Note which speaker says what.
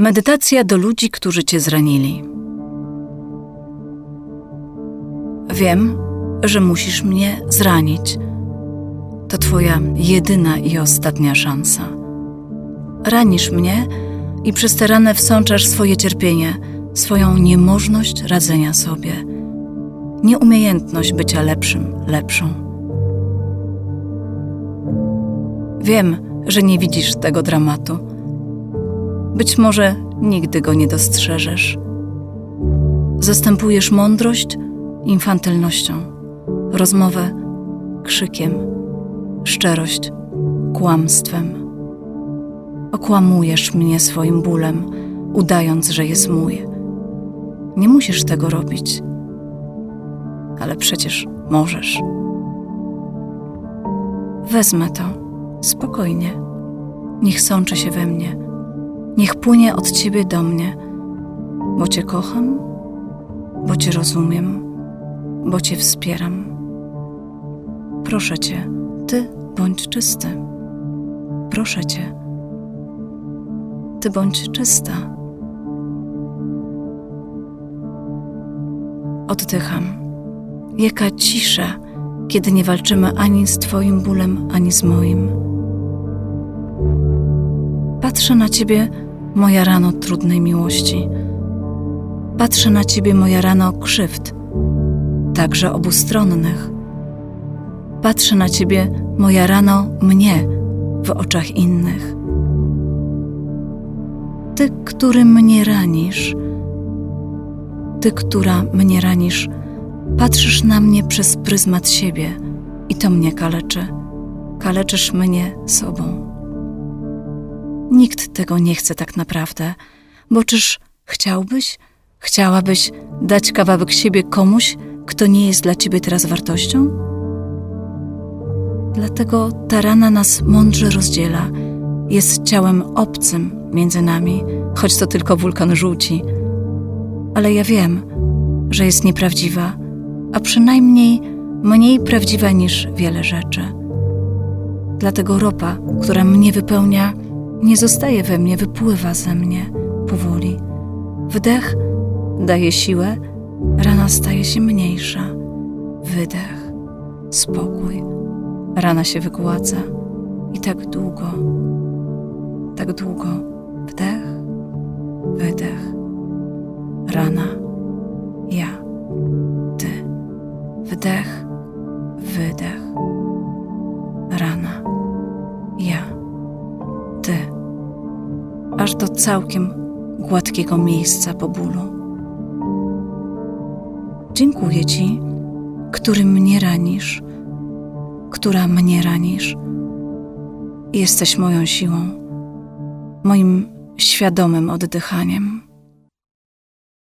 Speaker 1: Medytacja do ludzi, którzy cię zranili. Wiem, że musisz mnie zranić. To twoja jedyna i ostatnia szansa. Ranisz mnie i przez te rany wsączasz swoje cierpienie, swoją niemożność radzenia sobie, nieumiejętność bycia lepszym, lepszą. Wiem, że nie widzisz tego dramatu. Być może nigdy go nie dostrzeżesz. Zastępujesz mądrość infantylnością, rozmowę krzykiem, szczerość kłamstwem. Okłamujesz mnie swoim bólem, udając, że jest mój. Nie musisz tego robić, ale przecież możesz. Wezmę to spokojnie. Niech sączy się we mnie, niech płynie od ciebie do mnie, bo cię kocham, bo cię rozumiem, bo cię wspieram. Proszę cię, ty bądź czysty. Proszę cię, ty bądź czysta. Oddycham. Jaka cisza, kiedy nie walczymy ani z Twoim bólem, ani z moim. Patrzę na Ciebie, moja rano trudnej miłości. Patrzę na Ciebie, moja rano krzywd, także obustronnych. Patrzę na Ciebie, moja rano mnie w oczach innych. Ty, który mnie ranisz, Ty, która mnie ranisz, patrzysz na mnie przez pryzmat siebie i to mnie kaleczy. Kaleczysz mnie sobą. Nikt tego nie chce tak naprawdę, bo czyż chciałbyś, chciałabyś dać kawałek siebie komuś, kto nie jest dla ciebie teraz wartością? Dlatego ta rana nas mądrze rozdziela, jest ciałem obcym między nami, choć to tylko wulkan rzuci. Ale ja wiem, że jest nieprawdziwa, a przynajmniej mniej prawdziwa niż wiele rzeczy. Dlatego ropa, która mnie wypełnia, nie zostaje we mnie, wypływa ze mnie powoli. Wdech daje siłę, rana staje się mniejsza. Wydech, spokój, rana się wygładza i tak długo, tak długo. Wdech, wydech, Aż do całkiem gładkiego miejsca po bólu. Dziękuję Ci, który mnie ranisz, która mnie ranisz. Jesteś moją siłą, moim świadomym oddychaniem.